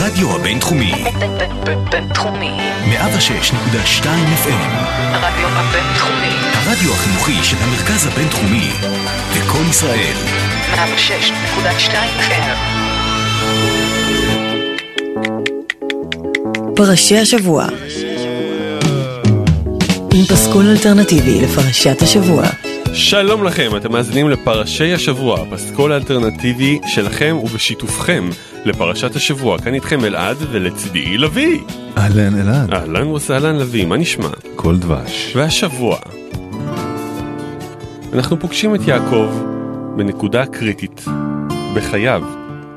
הרדיו הבינתחומי. בינתחומי. 106.2 FM. הרדיו הבינתחומי. הרדיו החינוכי של המרכז הבינתחומי. לקום ישראל. 106.2 FM. פרשי השבוע עם פסקול אלטרנטיבי לפרשת השבוע. שלום לכם, אתם מאזינים לפרשי השבוע, הפסקול האלטרנטיבי שלכם ובשיתופכם לפרשת השבוע. כאן איתכם אלעד ולצידי לביא. אהלן אלעד, אהלן וסהלן לביא, מה נשמע? כל דבש. והשבוע אנחנו פוגשים את יעקב בנקודה קריטית בחייו.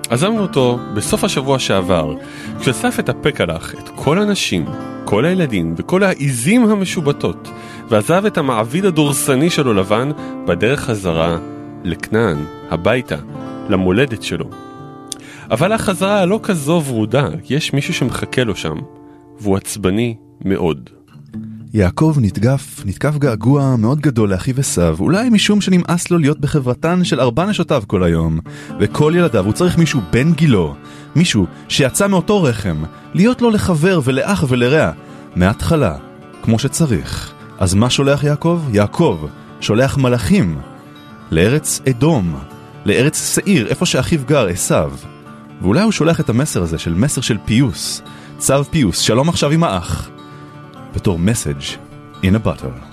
עזבנו אותו בסוף השבוע שעבר, כשאסף את הפקלח, את כל הנשים, כל הילדים וכל העיזים המשובטות, ועזב את המעביד הדורסני שלו לבן בדרך חזרה לכנען, הביתה, למולדת שלו. אבל החזרה הלא כזו ורודה, יש מישהו שמחכה לו שם, והוא עצבני מאוד. יעקב נתגף, נתקף געגוע מאוד גדול לאחיו עשיו, אולי משום שנמאס לו להיות בחברתן של ארבע נשותיו כל היום. וכל ילדיו הוא צריך מישהו בן גילו, מישהו שיצא מאותו רחם, להיות לו לחבר ולאח ולרע, מההתחלה, כמו שצריך. אז מה שולח יעקב? יעקב שולח מלאכים לארץ אדום, לארץ שעיר, איפה שאחיו גר, עשיו. ואולי הוא שולח את המסר הזה של מסר של פיוס, צו פיוס, שלום עכשיו עם האח. בתור מסאג' in a bottle.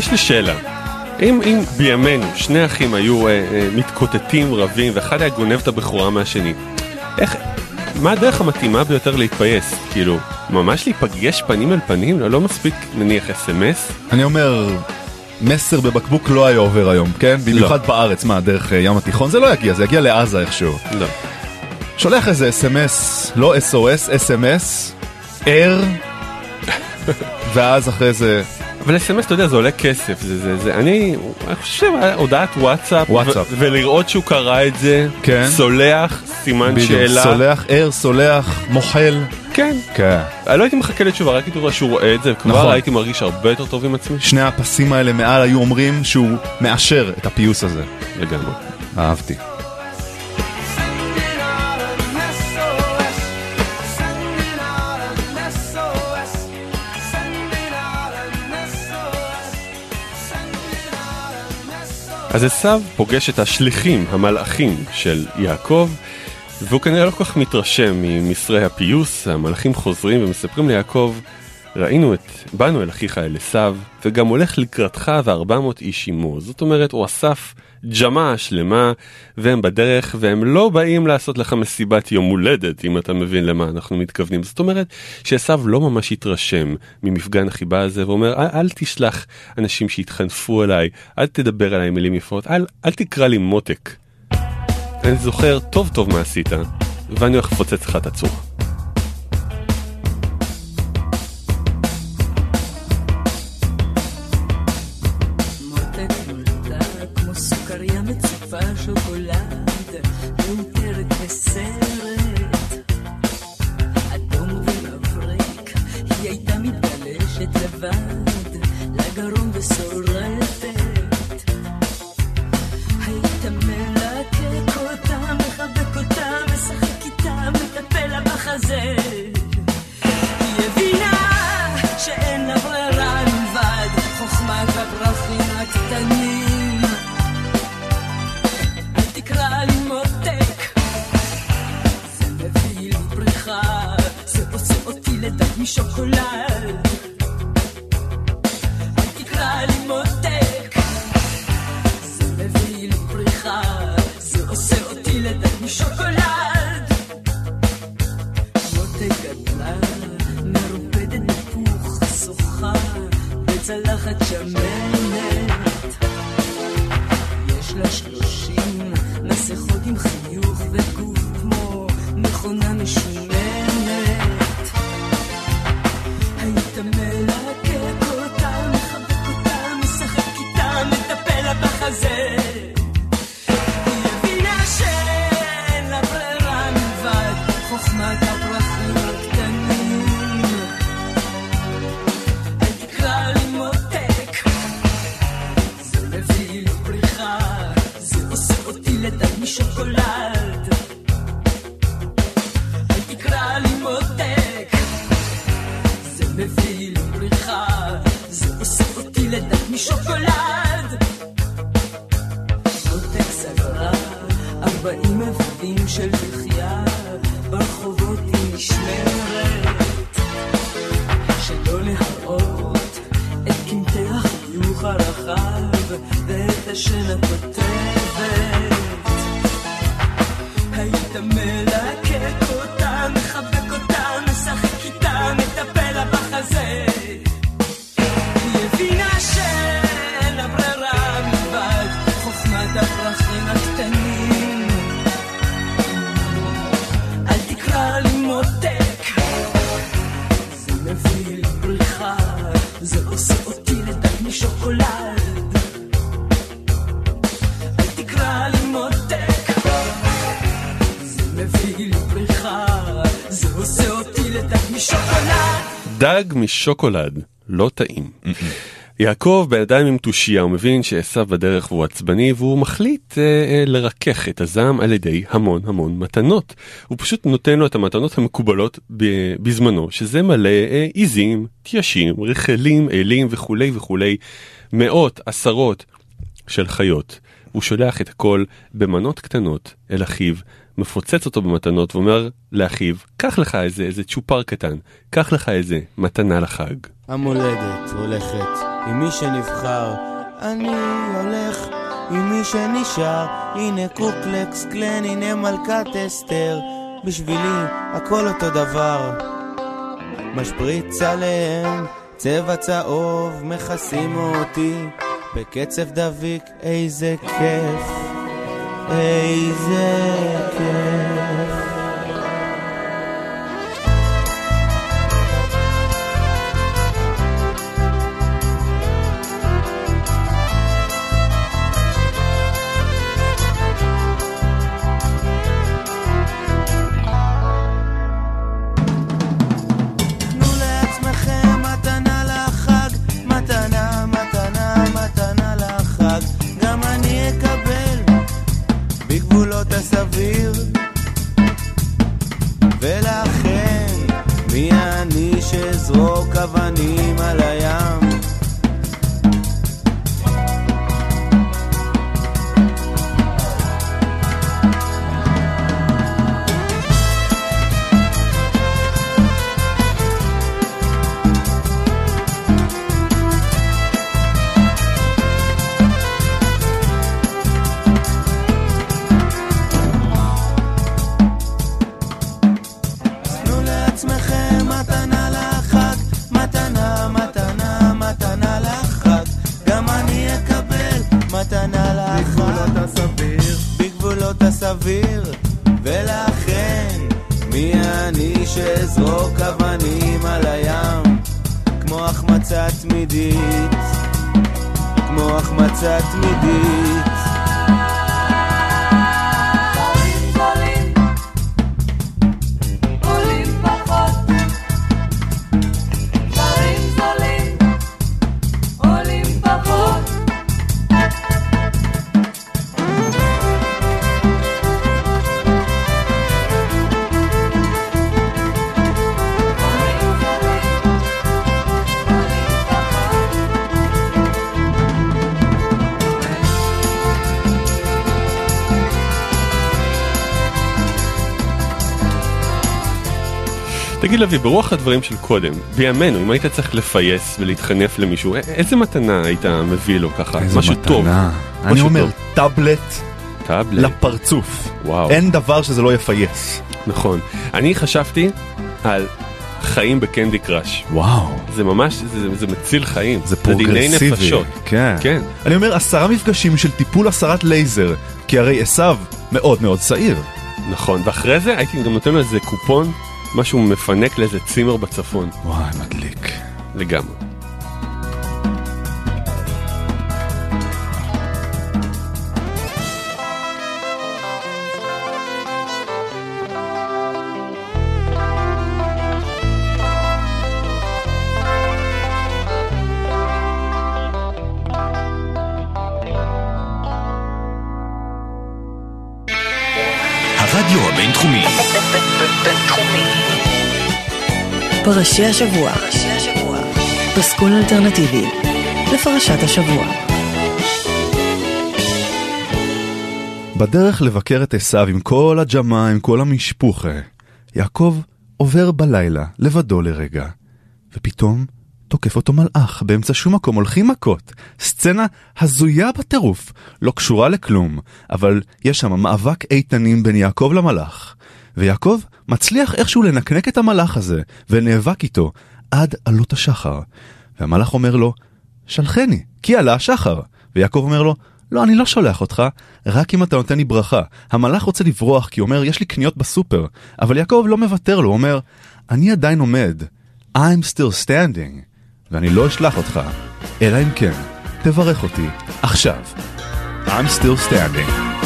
יש לי שאלה. אם, אם בימינו שני אחים היו אה, אה, מתקוטטים, רבים, ואחד היה גונב את הבכורה מהשני, איך, מה הדרך המתאימה ביותר להתפייס? כאילו, ממש להיפגש פנים אל פנים? לא, לא מספיק נניח אס.אם.אס? אני אומר, מסר בבקבוק לא היה עובר היום, כן? במיוחד בארץ, מה, דרך אה, ים התיכון? זה לא יגיע, זה יגיע לעזה איכשהו. לא. שולח איזה אס.אם.אס, לא SOS, אס.אם.אס, ער, ואז אחרי זה, אבל אס.אם.אס אתה יודע זה עולה כסף זה זה זה אני אני חושב הודעת וואטסאפ וואטסאפ. ו- ולראות שהוא קרא את זה כן. סולח סימן בדיוק, שאלה סולח, ער, סולח, מוחל. כן כן. אני לא הייתי מחכה לתשובה רק הייתי רואה שהוא רואה את זה כבר נכון. הייתי מרגיש הרבה יותר טוב עם עצמי שני הפסים האלה מעל היו אומרים שהוא מאשר את הפיוס הזה. לגמרי. אהבתי. אז עשו פוגש את השליחים המלאכים של יעקב והוא כנראה לא כל כך מתרשם ממסרי הפיוס. המלאכים חוזרים ומספרים ליעקב ראינו את, באנו אל אחיך אל עשו וגם הולך לקראתך וארבע מאות איש עמו זאת אומרת הוא אסף ג'מה שלמה והם בדרך והם לא באים לעשות לך מסיבת יום הולדת אם אתה מבין למה אנחנו מתכוונים זאת אומרת שעשו לא ממש התרשם ממפגן החיבה הזה ואומר אל, אל תשלח אנשים שיתחנפו עליי אל תדבר עליי מילים יפות אל, אל תקרא לי מותק. אני זוכר טוב טוב מה עשית ואני הולך לפוצץ לך את הצורה. שלושים מסכות עם חיוך וגוף כמו מכונה משומנת. מלקק אותה, מחבק אותה, משחק איתה, מטפל בחזה. מביא לי פריחה, זה עושה אותי לדק משוקולד. דג משוקולד, לא טעים. יעקב בידיים עם תושייה, הוא מבין שעשו בדרך והוא עצבני והוא מחליט אה, אה, לרכך את הזעם על ידי המון המון מתנות. הוא פשוט נותן לו את המתנות המקובלות ב- בזמנו, שזה מלא אה, עיזים, תיישים, רחלים, אלים וכולי וכולי, מאות, עשרות של חיות. הוא שולח את הכל במנות קטנות אל אחיו, מפוצץ אותו במתנות ואומר לאחיו, קח לך איזה, איזה צ'ופר קטן, קח לך איזה מתנה לחג. המולדת הולכת עם מי שנבחר, אני הולך עם מי שנשאר. הנה קוקלקס קלן, הנה מלכת אסתר, בשבילי הכל אותו דבר. משפריץ עליהם צבע צהוב, מכסים אותי בקצב דביק, איזה כיף, איזה כיף. בגבולות הסביר. ולכן, מי אני שאזרוק אבנים על הים? לוי, ברוח הדברים של קודם, בימינו, אם היית צריך לפייס ולהתחנף למישהו, איזה מתנה היית מביא לו ככה? איזה משהו טוב. מתנה. אני משהו אומר, טוב. טאבלט טאבלט. לפרצוף. וואו. אין דבר שזה לא יפייס. נכון. אני חשבתי על חיים ב Candy Crush. וואו. זה ממש, זה, זה מציל חיים. זה דיני פרוגרסיבי. נפשות. כן. כן. אני אומר עשרה מפגשים של טיפול הסרת לייזר, כי הרי עשיו מאוד מאוד שעיר. נכון. ואחרי זה הייתי גם נותן לו איזה קופון, משהו מפנק לאיזה צימר בצפון. וואי, מדליק. לגמרי. הרדיו הבינתחומי, פרשי השבוע. פסקול אלטרנטיבי לפרשת השבוע. בדרך לבקר את עשיו עם כל הג'מה, עם כל המשפוחה, יעקב עובר בלילה, לבדו לרגע, ופתאום תוקף אותו מלאך באמצע שום מקום, הולכים מכות. סצנה הזויה בטירוף, לא קשורה לכלום, אבל יש שם מאבק איתנים בין יעקב למלאך. ויעקב מצליח איכשהו לנקנק את המלאך הזה, ונאבק איתו עד עלות השחר. והמלאך אומר לו, שלחני, כי עלה השחר. ויעקב אומר לו, לא, אני לא שולח אותך, רק אם אתה נותן לי ברכה. המלאך רוצה לברוח כי הוא אומר, יש לי קניות בסופר. אבל יעקב לא מוותר לו, הוא אומר, אני עדיין עומד. I'm still standing. ואני לא אשלח אותך, אלא אם כן, תברך אותי עכשיו. I'm still standing.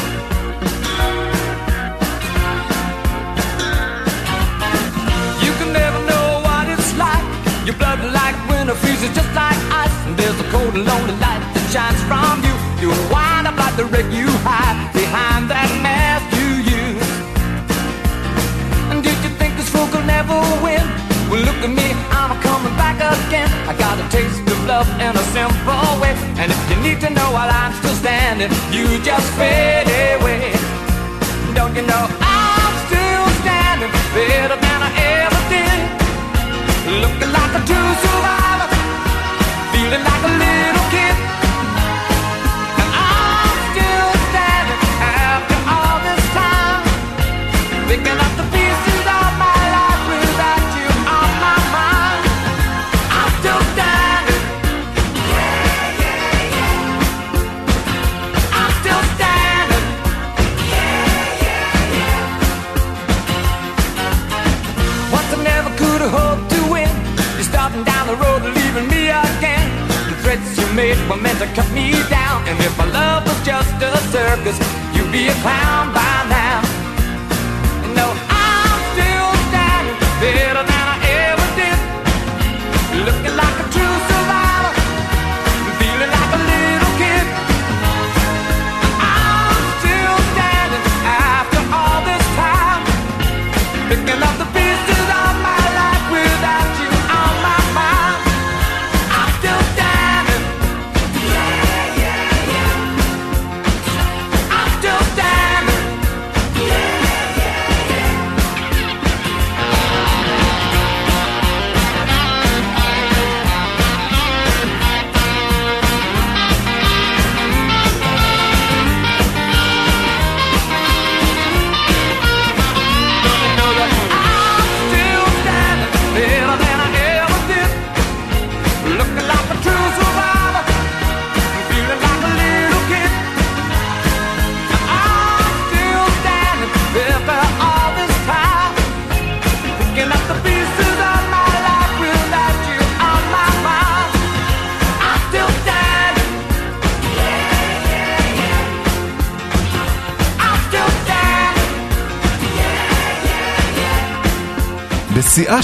just like ice. There's a cold and lonely light that shines from you. You'll wind up like the wreck you hide behind that mask you use. And did you think this fool could never win? Well, look at me, I'm coming back again. I got a taste of love in a simple way. And if you need to know while I'm still standing, you just fade away. Don't you know I'm still standing better than I ever did? Looking like a true survivor feeling like a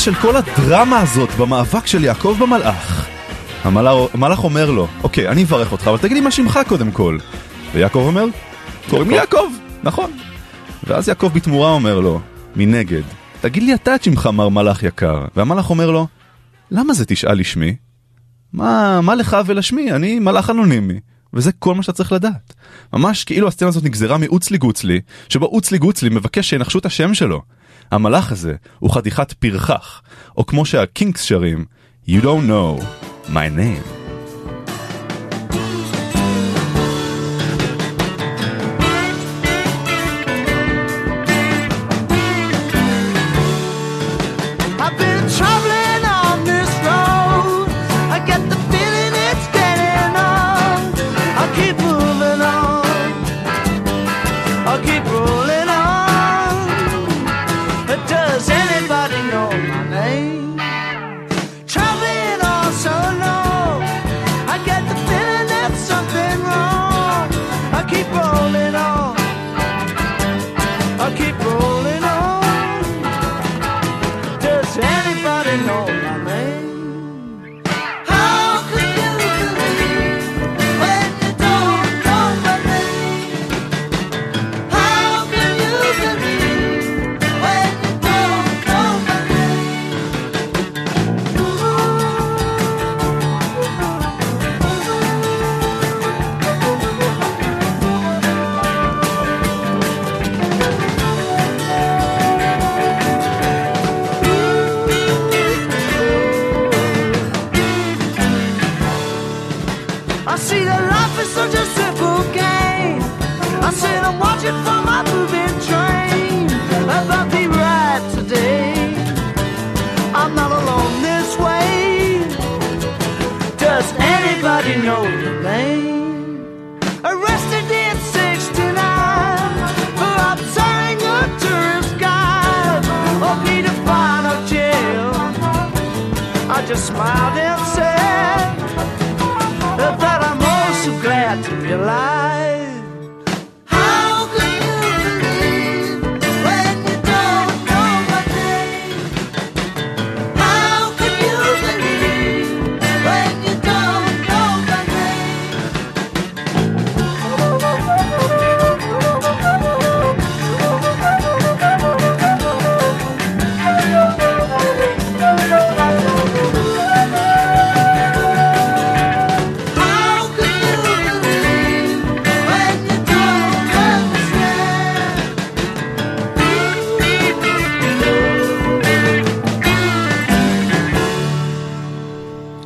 של כל הדרמה הזאת במאבק של יעקב במלאך. המלאך, המלאך אומר לו, אוקיי, אני אברך אותך, אבל תגיד לי מה שמך קודם כל. ויעקב אומר, קוראים לי יעקב, נכון. ואז יעקב בתמורה אומר לו, מנגד, תגיד לי אתה את שמך מר מלאך יקר. והמלאך אומר לו, למה זה תשאל לשמי? מה, מה לך ולשמי? אני מלאך אנונימי. וזה כל מה שאתה צריך לדעת. ממש כאילו הסצנה הזאת נגזרה מאוצלי גוצלי, שבו אוצלי גוצלי מבקש שינחשו את השם שלו. המלאך הזה הוא חתיכת פרחח, או כמו שהקינקס שרים, You don't know my name. just smiled and said that I'm also glad to be alive.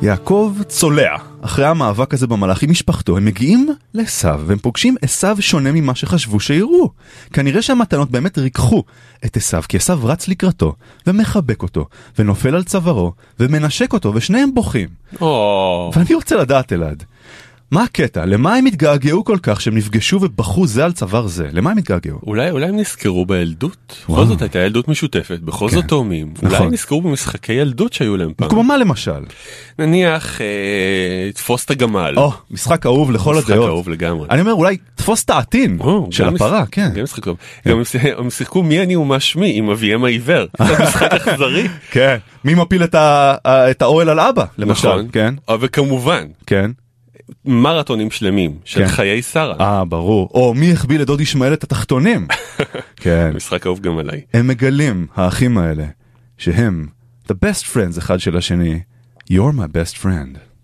יעקב צולע. אחרי המאבק הזה במלאך עם משפחתו, הם מגיעים לעשו, והם פוגשים עשו שונה ממה שחשבו שיראו. כנראה שהמתנות באמת ריככו את עשו, כי עשו רץ לקראתו, ומחבק אותו, ונופל על צווארו, ומנשק אותו, ושניהם בוכים. או, ואני רוצה לדעת, אלעד, מה הקטע? למה הם התגעגעו כל כך שהם נפגשו ובכו זה על צוואר זה? למה הם התגעגעו? אולי אולי הם נזכרו בילדות? וואו. בכל זאת הייתה ילדות משותפת, בכל כן. זאת תאומים. אולי נכון. הם נזכרו במשחקי ילדות שהיו להם פעם. כמו מה למשל? נניח אה, תפוס את הגמל. או, משחק אהוב לכל משחק הדעות. אהוב לגמרי. אני אומר, אולי תפוס את העטין של הפרה, מש- כן. גם משחק טוב. גם הם שיח- הם שיחקו מי אני ומה שמי עם אביהם העיוור. משחק אכזרי. כן. מי מפיל את האוהל על אבא, למשל. נכון. כן, אה, וכמובן, כן. מרתונים שלמים של כן. חיי שרה. אה, ברור. או מי החביא לדוד ישמעאל את התחתונים. כן. משחק אהוב גם עליי. הם מגלים, האחים האלה, שהם the best friends אחד של השני. You're my best friend.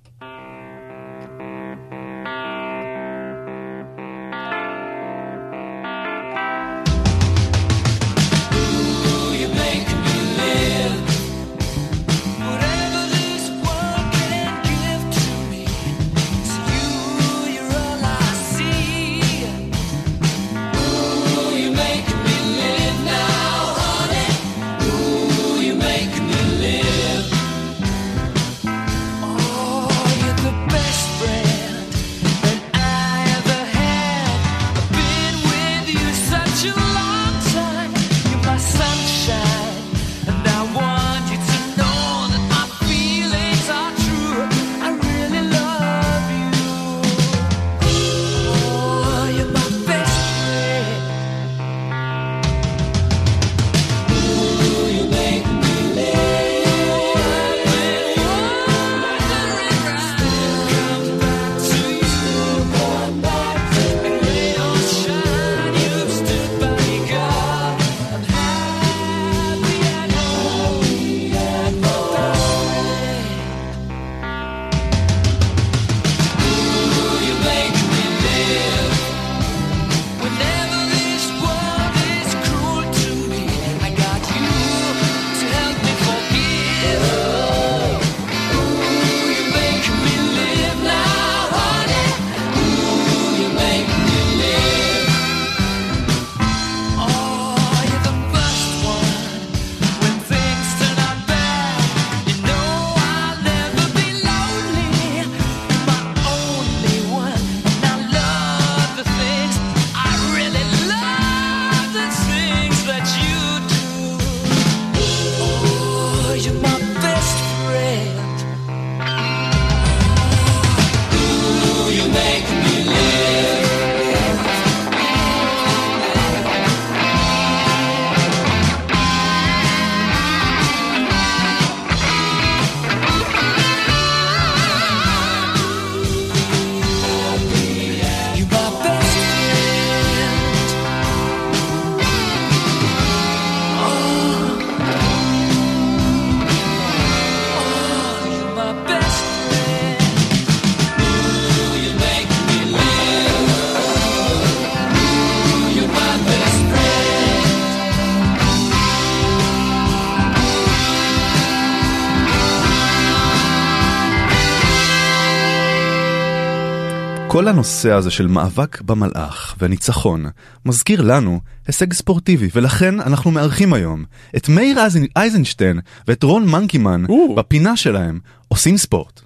הנושא הזה של מאבק במלאך והניצחון מזכיר לנו הישג ספורטיבי, ולכן אנחנו מארחים היום את מאיר אייזנשטיין ואת רון מנקימן או. בפינה שלהם עושים ספורט.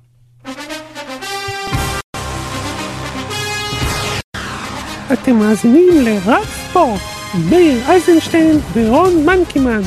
אתם מאזינים לרב ספורט, מאיר אייזנשטיין ורון מנקימן.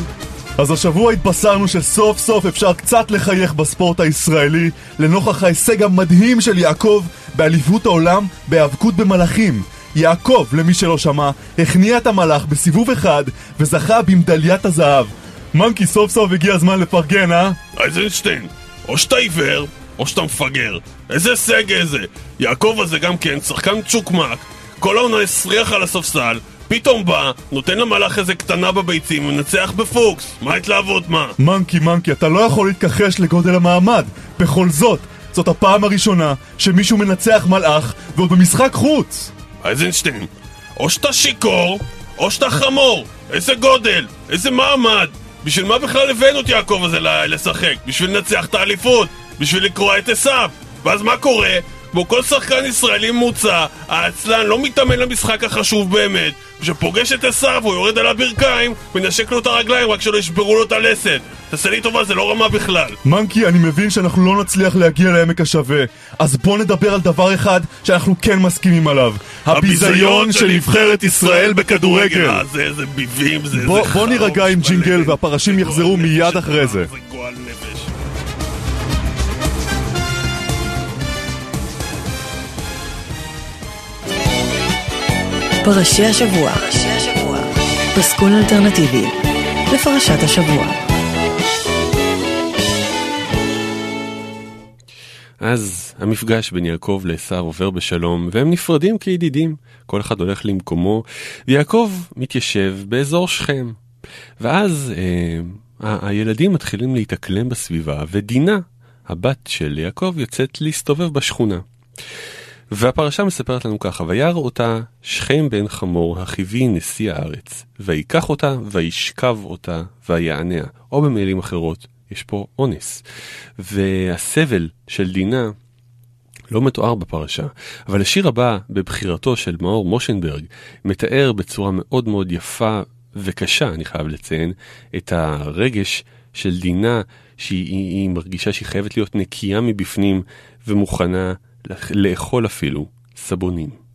אז השבוע התבשרנו שסוף סוף אפשר קצת לחייך בספורט הישראלי לנוכח ההישג המדהים של יעקב באליפות העולם בהיאבקות במלאכים. יעקב, למי שלא שמע, הכניע את המלאך בסיבוב אחד וזכה במדליית הזהב. מנקי סוף סוף הגיע הזמן לפרגן, אה? אייזנשטיין, או שאתה עיוור, או שאתה מפגר. איזה הישג איזה. יעקב הזה גם כן, שחקן צ'וקמק. כל העונה הסריח על הספסל, פתאום בא, נותן למלאך איזה קטנה בביצים ומנצח בפוקס. מה התלהבות מה? מנקי, מנקי, אתה לא יכול להתכחש לגודל המעמד. בכל זאת, זאת הפעם הראשונה שמישהו מנצח מלאך ועוד במשחק חוץ. אייזנשטיין, או שאתה שיכור, או שאתה חמור. איזה גודל, איזה מעמד. בשביל מה בכלל הבאנו את יעקב הזה לשחק? בשביל לנצח את האליפות? בשביל לקרוע את עשיו. ואז מה קורה? כמו כל שחקן ישראלי ממוצע, העצלן לא מתאמן למשחק החשוב באמת. כשפוגש את עשיו הוא יורד על הברכיים, מנשק לו את הרגליים רק שלא ישברו לו את הלסת. תעשה לי טובה, זה לא רמה בכלל. מנקי, אני מבין שאנחנו לא נצליח להגיע לעמק השווה. אז בוא נדבר על דבר אחד שאנחנו כן מסכימים עליו. הביזיון של נבחרת ישראל בכדורגל. אה, זה איזה ביבים, זה איזה בוא, בוא נירגע עם. ג'ינגל והפרשים יחזרו מיד אחרי זה. זה גועל נפש. פרשי השבוע. פסקול אלטרנטיבי לפרשת השבוע. אז המפגש בין יעקב לעשו עובר בשלום, והם נפרדים כידידים. כל אחד הולך למקומו, ויעקב מתיישב באזור שכם. ואז אה, הילדים מתחילים להתאקלם בסביבה, ודינה, הבת של יעקב, יוצאת להסתובב בשכונה. והפרשה מספרת לנו ככה, וירא אותה שכם בן חמור, החיבי נשיא הארץ, ויקח אותה, וישכב אותה, ויענע. או במילים אחרות, יש פה אונס. והסבל של דינה לא מתואר בפרשה, אבל השיר הבא, בבחירתו של מאור מושנברג, מתאר בצורה מאוד מאוד יפה וקשה, אני חייב לציין, את הרגש של דינה, שהיא היא, היא מרגישה שהיא חייבת להיות נקייה מבפנים ומוכנה לאכול אפילו סבונים.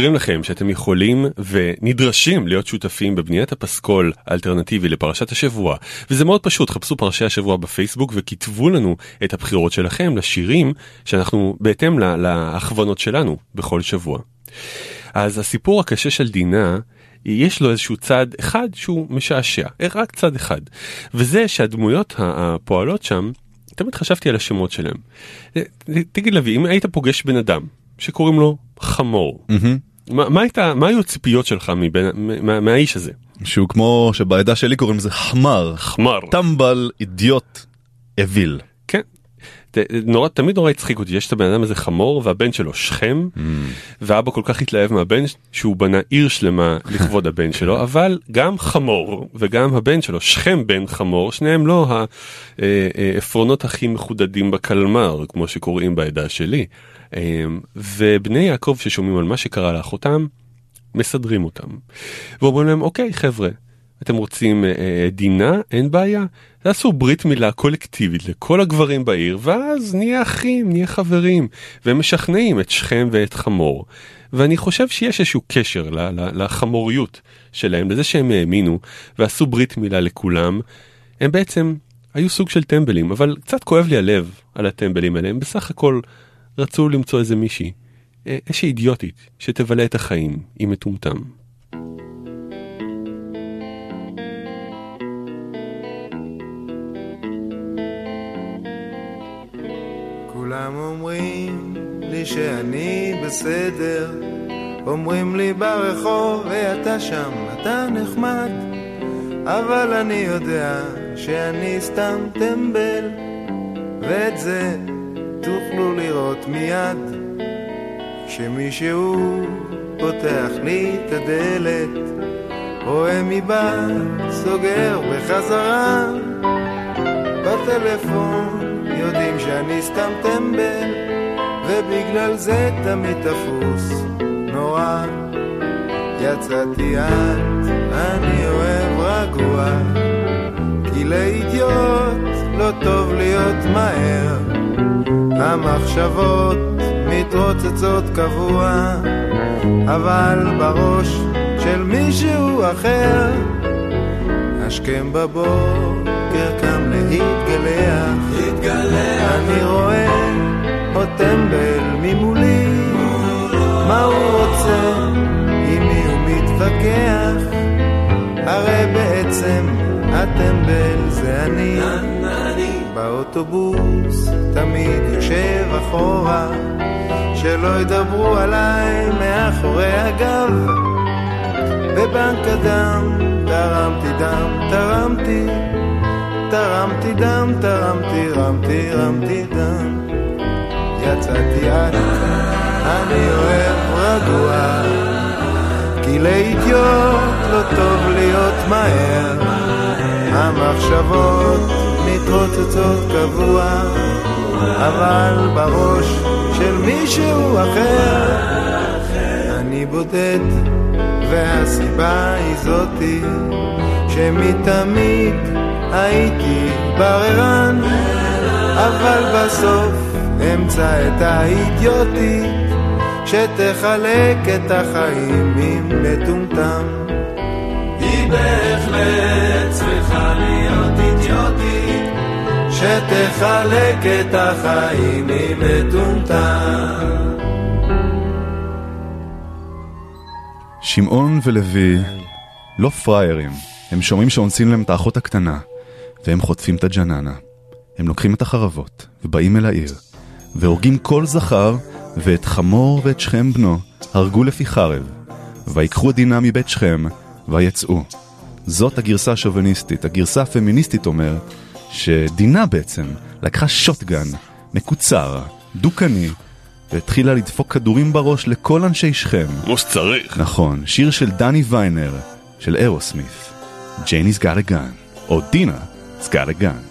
מזכירים לכם שאתם יכולים ונדרשים להיות שותפים בבניית הפסקול האלטרנטיבי לפרשת השבוע וזה מאוד פשוט חפשו פרשי השבוע בפייסבוק וכתבו לנו את הבחירות שלכם לשירים שאנחנו בהתאם לה- להכוונות שלנו בכל שבוע. אז הסיפור הקשה של דינה יש לו איזשהו צד אחד שהוא משעשע, רק צד אחד, וזה שהדמויות הפועלות שם, תמיד חשבתי על השמות שלהם. תגיד לוי, אם היית פוגש בן אדם שקוראים לו חמור, מה, מה, הייתה, מה היו הציפיות שלך מבין, מה, מהאיש הזה? שהוא כמו שבעדה שלי קוראים לזה חמר. חמר. טמבל, אידיוט, אוויל. כן. ת- נורא, תמיד נורא הצחיק אותי, יש את הבן אדם הזה חמור והבן שלו שכם, ואבא כל כך התלהב מהבן שהוא בנה עיר שלמה לכבוד הבן שלו, אבל גם חמור וגם הבן שלו, שכם בן חמור, שניהם לא העפרונות הכי מחודדים בקלמר, כמו שקוראים בעדה שלי. אה, ובני יעקב ששומעים על מה שקרה לאחותם, מסדרים אותם. ואומרים להם, אוקיי חבר'ה, אתם רוצים אה, אה, דינה? אין בעיה. תעשו ברית מילה קולקטיבית לכל הגברים בעיר, ואז נהיה אחים, נהיה חברים. והם משכנעים את שכם ואת חמור. ואני חושב שיש איזשהו קשר לחמוריות שלהם, לזה שהם האמינו ועשו ברית מילה לכולם. הם בעצם היו סוג של טמבלים, אבל קצת כואב לי הלב על הטמבלים האלה. הם בסך הכל רצו למצוא איזה מישהי, אה, איזושהי אידיוטית, שתבלה את החיים עם מטומטם. כולם אומרים לי שאני בסדר, אומרים לי ברחוב, ואתה שם, אתה נחמד, אבל אני יודע שאני סתם טמבל, ואת זה תוכלו לראות מיד, כשמישהו פותח לי את הדלת, רואה מבעד, סוגר בחזרה, בטלפון יודעים שאני סתם טמבל, ובגלל זה תמיד תפוס נורא. יצאתי את, אני אוהב רגוע, כי לאידיוט לא טוב להיות מהר. המחשבות מתרוצצות קבוע, אבל בראש של מישהו אחר, השכם בבוקר קם להתגלח, להתגלח. אני רואה עוד טמבל ממולי, מה הוא רוצה, עם מי הוא מתווכח, הרי בעצם הטמבל זה אני, באוטובוס תמיד יושב אחורה, שלא ידברו עליי מאחורי הגב. בבנק הדם תרמתי דם, תרמתי, תרמתי דם, תרמתי, רמתי, רמתי דם. יצאתי את, אני אוהב רגוע, כי לאידיוט לא טוב להיות מהר. המחשבות מתרוצצות קבוע, אבל בראש של מישהו אחר אני בודד. והסיבה היא זאתי שמתמיד הייתי בררן אבל בסוף אמצא את האידיוטית שתחלק את החיים עם מטומטם היא שתחלק את החיים עם מטומטם שמעון ולוי לא פראיירים, הם שומעים שאונסים להם את האחות הקטנה, והם חוטפים את הג'ננה. הם לוקחים את החרבות, ובאים אל העיר, והורגים כל זכר, ואת חמור ואת שכם בנו, הרגו לפי חרב, ויקחו דינה מבית שכם, ויצאו. זאת הגרסה השוביניסטית. הגרסה הפמיניסטית אומרת שדינה בעצם לקחה שוטגן, מקוצר, דוכני, והתחילה לדפוק כדורים בראש לכל אנשי שכם. כמו שצריך. נכון, שיר של דני ויינר, של אירוסמית. ג'ייני's got a gun, או דינה has got a gun.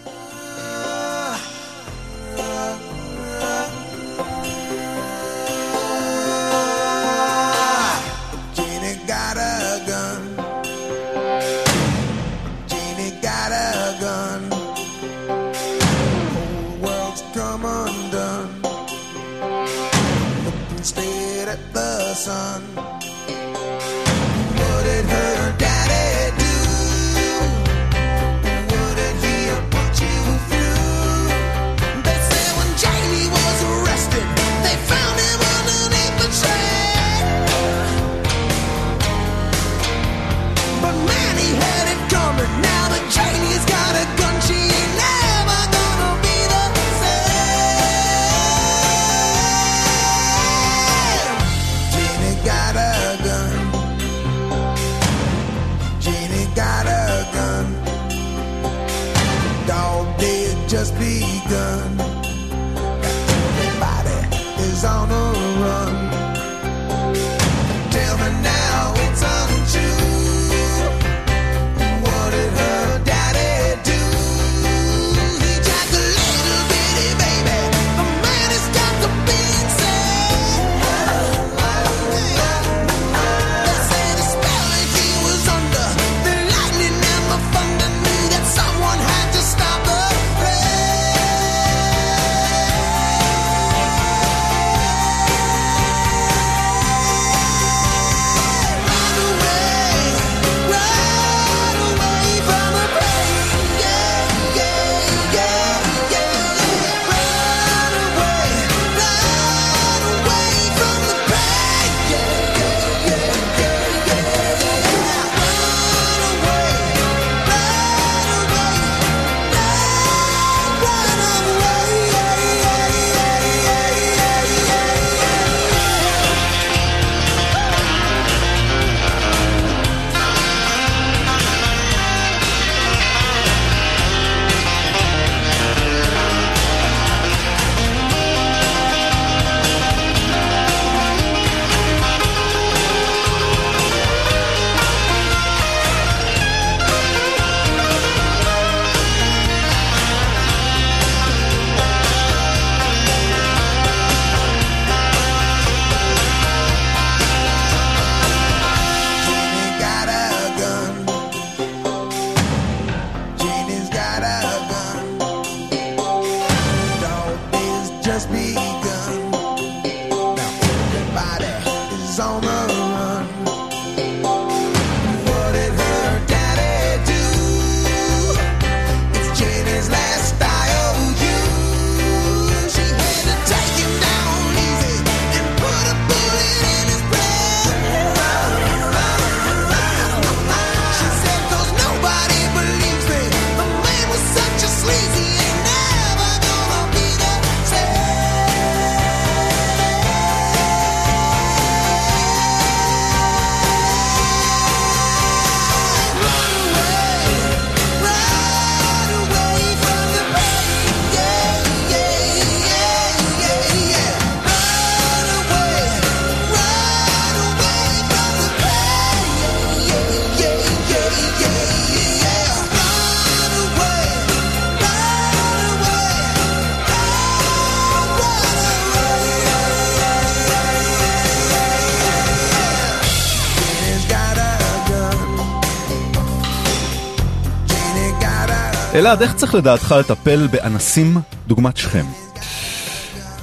אלעד, איך צריך לדעתך לטפל באנסים דוגמת שכם?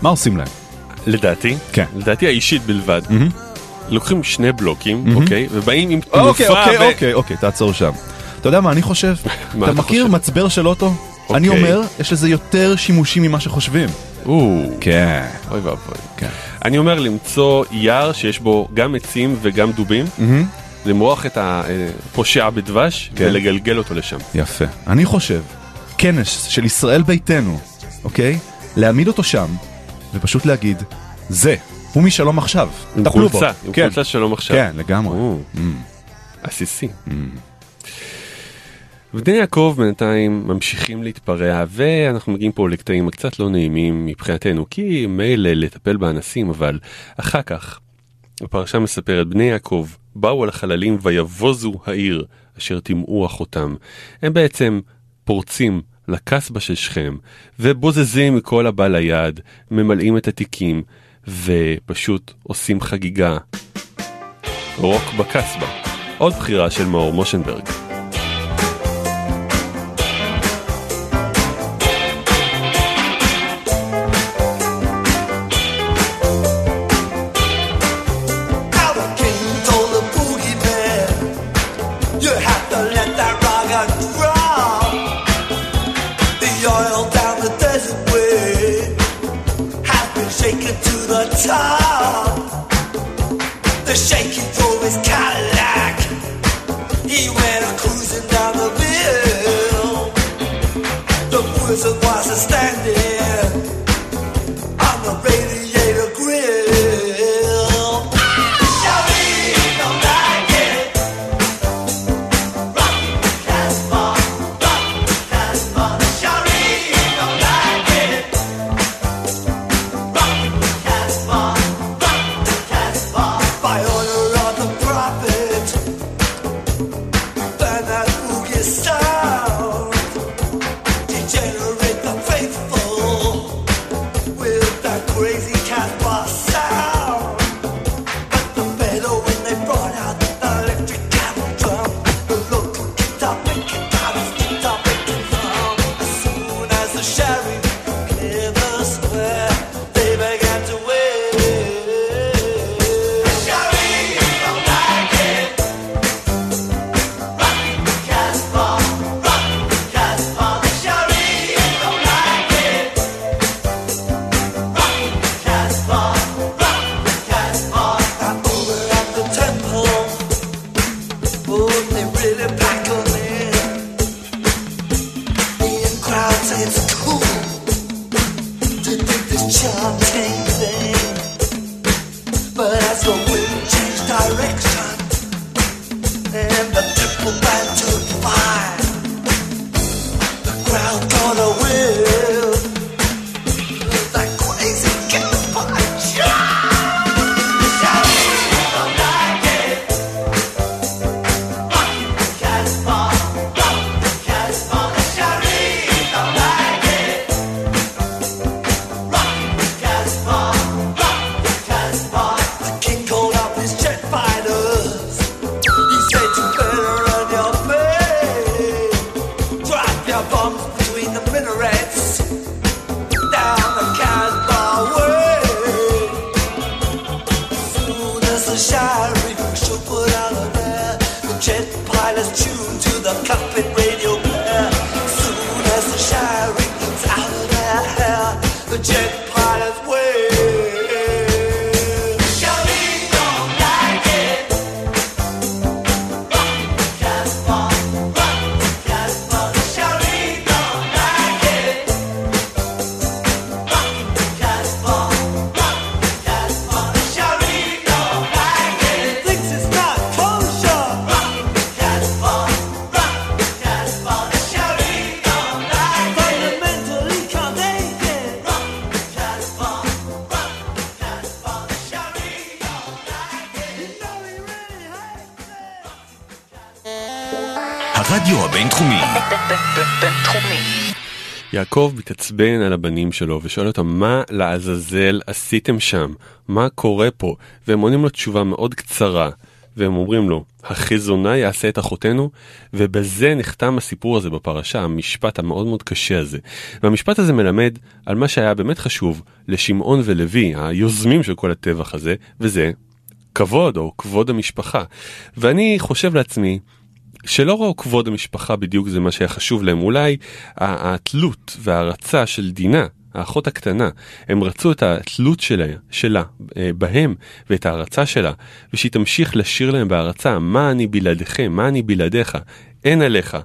מה עושים להם? לדעתי, כן. לדעתי האישית בלבד, לוקחים שני בלוקים, מהמם. אוקיי, ובאים עם אוקיי, תנופה אוקיי, ו- אוקיי, אוקיי, תעצור שם. אתה יודע מה אני חושב? מה אתה אתה מכיר חושב? מצבר של אוטו? אוקיי. אני אומר, יש לזה יותר שימושים ממה שחושבים. או, כן. אוי ואבוי. כן. אני אומר למצוא יער שיש בו גם עצים וגם דובים, למרוח את הפושע בדבש כן. ולגלגל אותו לשם. יפה. אני חושב, כנס של ישראל ביתנו, אוקיי? להעמיד אותו שם, ופשוט להגיד, זה, הוא משלום עכשיו. טפלו בו. עם כן. חולצה שלום עכשיו. כן, לגמרי. Mm. עסיסי. ובני יעקב בינתיים ממשיכים להתפרע ואנחנו מגיעים פה לקטעים קצת לא נעימים מבחינתנו כי מילא לטפל באנסים אבל אחר כך הפרשה מספרת בני יעקב באו על החללים ויבוזו העיר אשר טימאו אחותם. הם בעצם פורצים לקסבה של שכם ובוזזים מכל הבא ליד, ממלאים את התיקים ופשוט עושים חגיגה. רוק בקסבה. עוד בחירה של מאור מושנברג. top. The shaking through his cap. הבנים שלו ושואל אותם מה לעזאזל עשיתם שם? מה קורה פה? והם עונים לו תשובה מאוד קצרה והם אומרים לו החזונה יעשה את אחותנו ובזה נחתם הסיפור הזה בפרשה המשפט המאוד מאוד קשה הזה והמשפט הזה מלמד על מה שהיה באמת חשוב לשמעון ולוי היוזמים של כל הטבח הזה וזה כבוד או כבוד המשפחה ואני חושב לעצמי שלא ראו כבוד המשפחה בדיוק זה מה שהיה חשוב להם, אולי התלות וההערצה של דינה, האחות הקטנה, הם רצו את התלות שלה, שלה אה, בהם ואת ההערצה שלה, ושהיא תמשיך לשיר להם בהערצה, מה אני בלעדיכם, מה אני בלעדיך, אין עליך.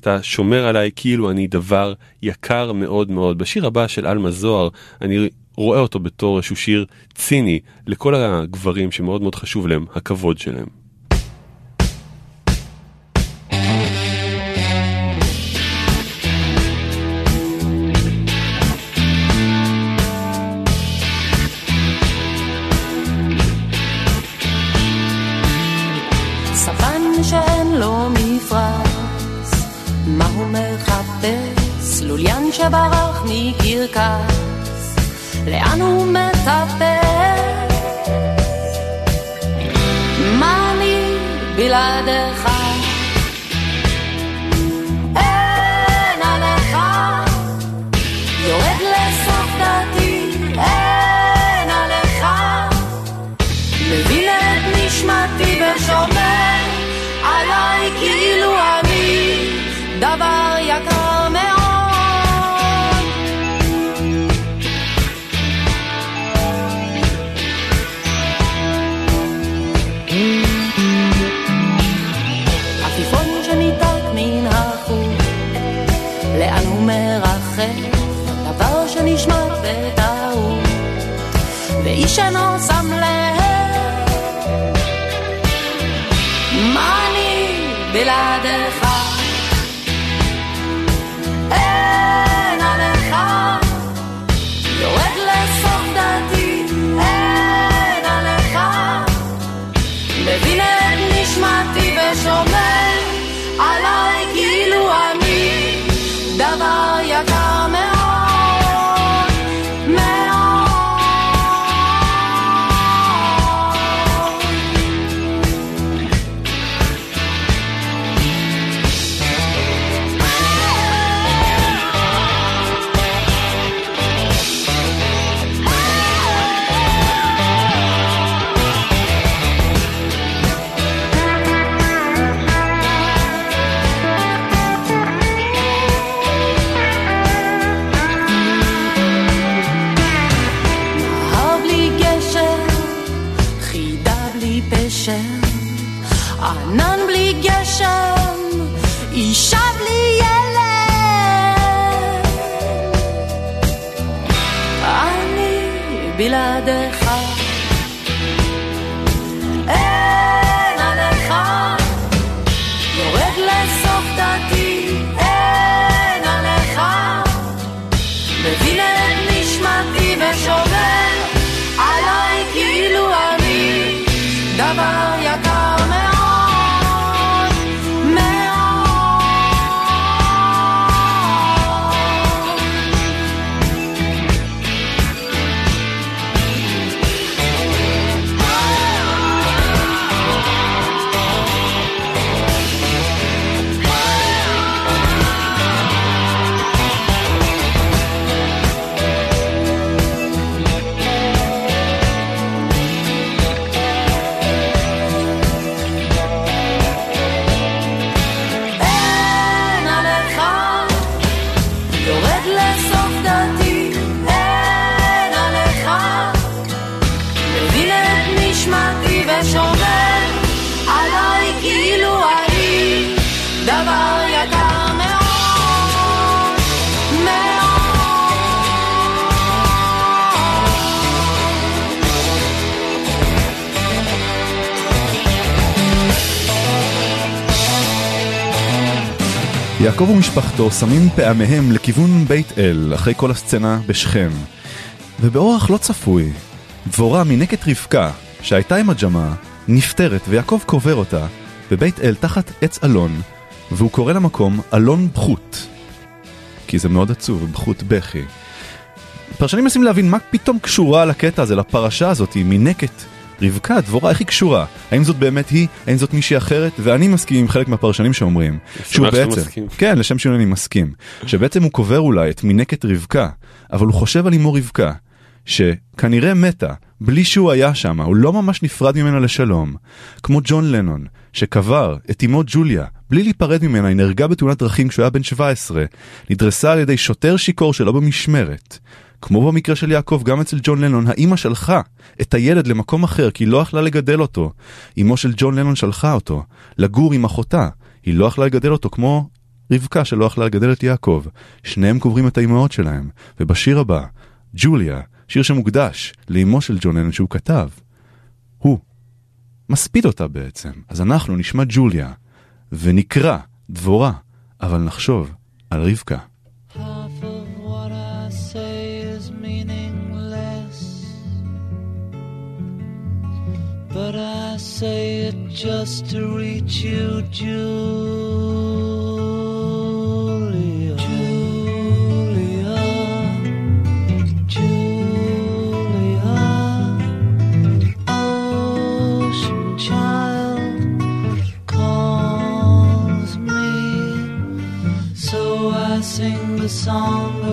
אתה שומר עליי כאילו אני דבר יקר מאוד מאוד. בשיר הבא של עלמה זוהר, אני רואה אותו בתור איזשהו שיר ציני לכל הגברים שמאוד מאוד חשוב להם, הכבוד שלהם. שברח מקרקס, לאן הוא מטפס? מה לי בלעדיך? אין עליך, יורד לסוף דעתי, אין עליך. מבין את נשמתי ושומר עליי כאילו אני דבר יעקב ומשפחתו שמים פעמיהם לכיוון בית אל אחרי כל הסצנה בשכם. ובאורח לא צפוי, דבורה מינקת רבקה, שהייתה עם הג'מה, נפטרת ויעקב קובר אותה בבית אל תחת עץ אלון, והוא קורא למקום אלון בחוט. כי זה מאוד עצוב, בחוט בכי. פרשנים מנסים להבין מה פתאום קשורה לקטע הזה, לפרשה הזאת, מינקת רבקה, דבורה, איך היא קשורה? האם זאת באמת היא? האם זאת מישהי אחרת? ואני מסכים עם חלק מהפרשנים שאומרים שהוא בעצם, מסכים. כן, לשם שינוי אני מסכים, שבעצם הוא קובר אולי את מינקת רבקה, אבל הוא חושב על אמו רבקה, שכנראה מתה, בלי שהוא היה שם, הוא לא ממש נפרד ממנה לשלום, כמו ג'ון לנון, שקבר את אמו ג'וליה, בלי להיפרד ממנה, היא נהרגה בתאונת דרכים כשהוא היה בן 17, נדרסה על ידי שוטר שיכור שלא במשמרת. כמו במקרה של יעקב, גם אצל ג'ון לנון, האימא שלחה את הילד למקום אחר כי היא לא יכלה לגדל אותו. אמו של ג'ון לנון שלחה אותו לגור עם אחותה, היא לא יכלה לגדל אותו כמו רבקה שלא יכלה לגדל את יעקב. שניהם קוברים את האימהות שלהם, ובשיר הבא, ג'וליה, שיר שמוקדש לאמו של ג'ון לנון שהוא כתב, הוא מספיד אותה בעצם. אז אנחנו נשמע ג'וליה, ונקרא דבורה, אבל נחשוב על רבקה. Say it just to reach you, Julia. Julia. Julia. Ocean child calls me. So I sing the song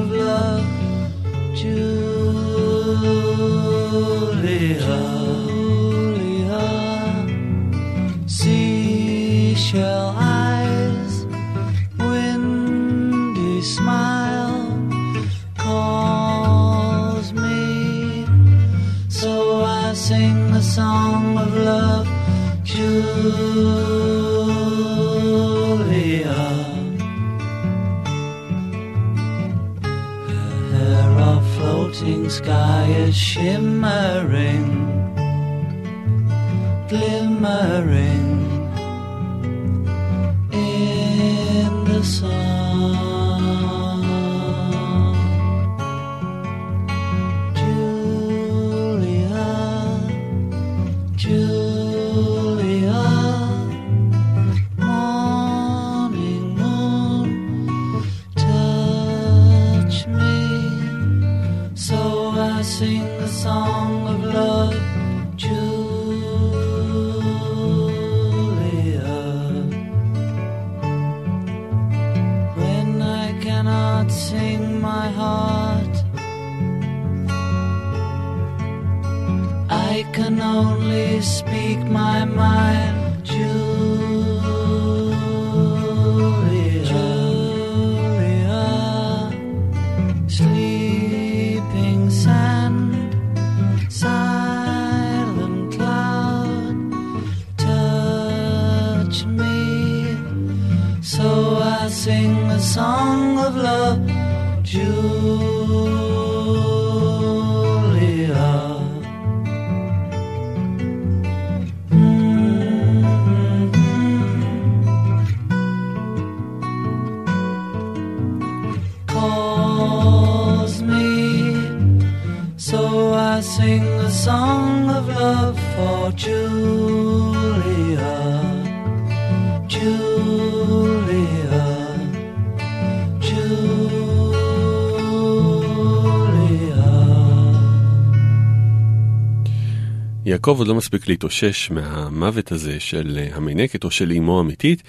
יעקב עוד לא מספיק להתאושש מהמוות הזה של אה, המינקת או של אמו האמיתית,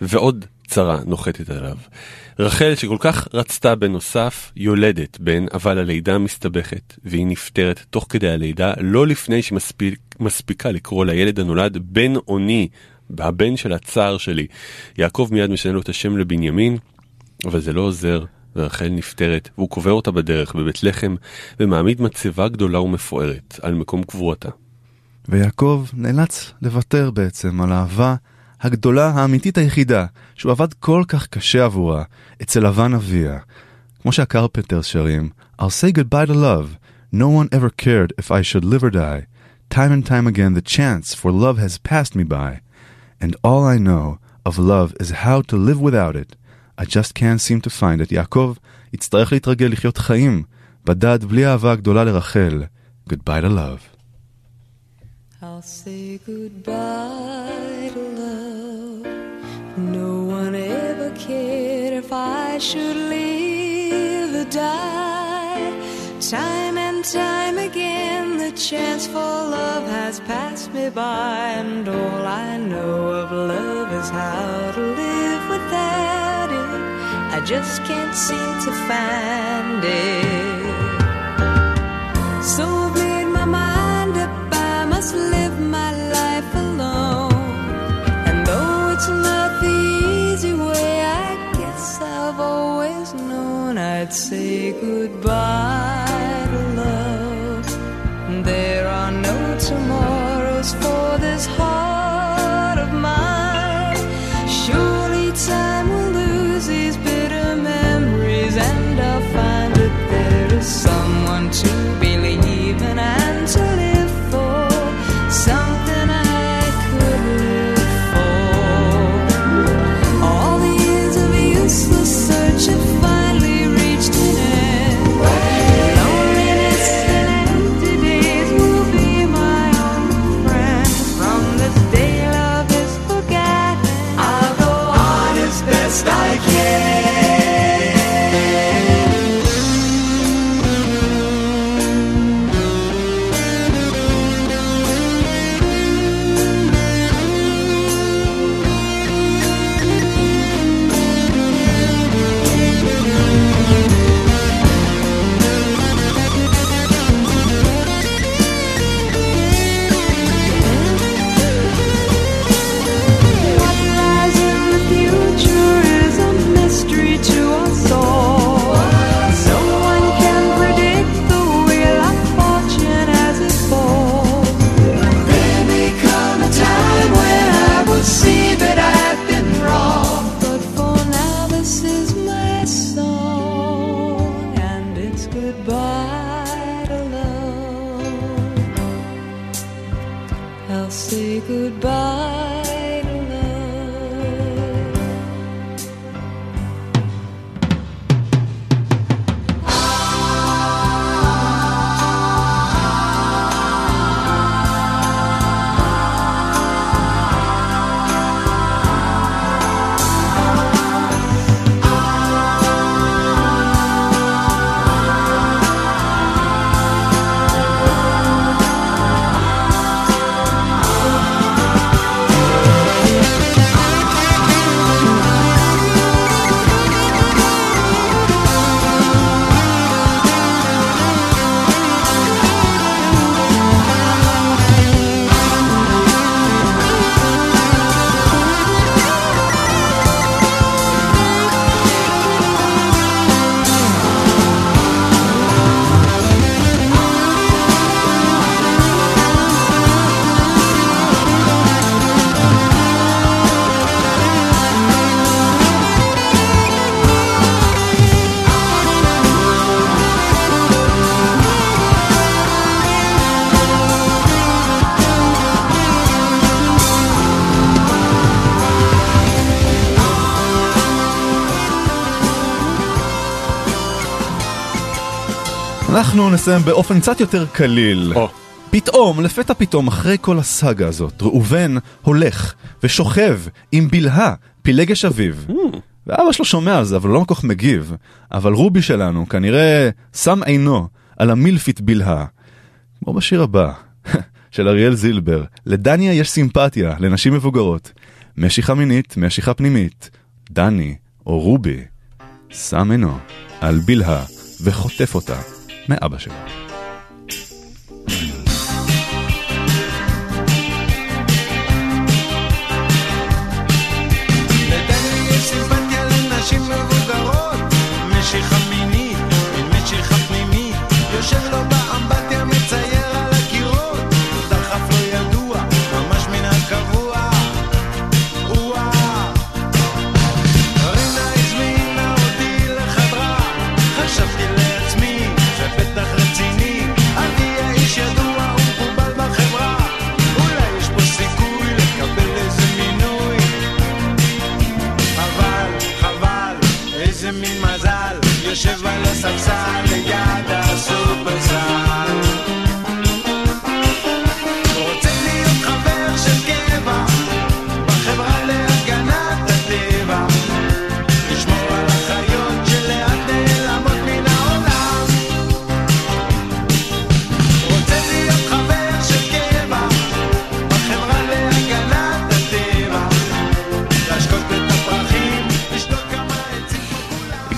ועוד צרה נוחתת עליו. רחל שכל כך רצתה בן נוסף, יולדת בן, אבל הלידה מסתבכת, והיא נפטרת תוך כדי הלידה, לא לפני שמספיקה מספיק, לקרוא לילד הנולד בן אוני, הבן של הצער שלי. יעקב מיד משנה לו את השם לבנימין, אבל זה לא עוזר. ורחל נפטרת, והוא קובר אותה בדרך בבית לחם, ומעמיד מצבה גדולה ומפוארת על מקום קבורתה. ויעקב נאלץ לוותר בעצם על האהבה הגדולה האמיתית היחידה, שהוא עבד כל כך קשה עבורה, אצל לבן אביה. כמו שהקרפנטרס שרים, I'll say goodbye to love, no one ever cared if I should live or die. Time and time again the chance for love has passed me by, and all I know of love is how to live without it. I just can't seem to find it. יעקב יצטרך להתרגל לחיות חיים בדד בלי האהבה הגדולה לרחל. Goodbye to love. I'll say goodbye to love. No one ever cared if I should live or die. Time and time again, the chance for love has passed me by, and all I know of love is how to live without it. I just can't seem to find it. So say goodbye. Goodbye נסיים באופן קצת יותר קליל. פתאום, לפתע פתאום, אחרי כל הסאגה הזאת, ראובן הולך ושוכב עם בלהה, פילגש אביו. ואבא שלו שומע על זה, אבל לא כל כך מגיב. אבל רובי שלנו כנראה שם עינו על המילפית בלהה. כמו בשיר הבא, של אריאל זילבר, לדניה יש סימפתיה לנשים מבוגרות. משיכה מינית, משיכה פנימית. דני, או רובי, שם עינו על בלהה וחוטף אותה מאבא שלו.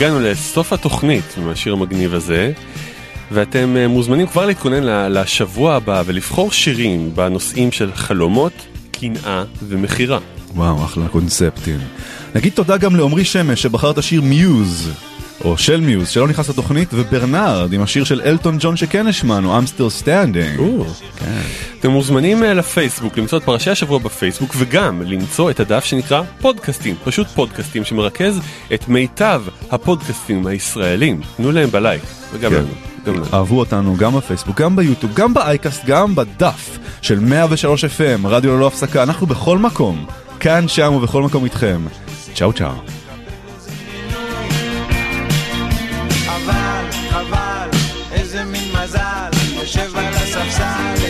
הגענו לסוף התוכנית עם השיר המגניב הזה, ואתם אה, מוזמנים כבר להתכונן לשבוע הבא ולבחור שירים בנושאים של חלומות, קנאה ומכירה. וואו, אחלה קונספטים. נגיד תודה גם לעמרי שמש שבחר את השיר מיוז, או של מיוז, שלא נכנס לתוכנית, וברנרד עם השיר של אלטון ג'ון שכן השמענו, I'm still standing. כן. אתם מוזמנים אה, לפייסבוק למצוא את פרשי השבוע בפייסבוק וגם למצוא את הדף שנקרא פודקאסטים, פשוט פודקאסטים שמרכז את מיטב הפודקאסטים הישראלים. תנו להם בלייק, וגם כן. לנו. אהבו אותנו גם בפייסבוק, גם ביוטיוב, גם באייקאסט, גם בדף של 103 FM, רדיו ללא הפסקה, אנחנו בכל מקום, כאן, שם ובכל מקום איתכם. צ'או צ'או. אבל, חבל, איזה מין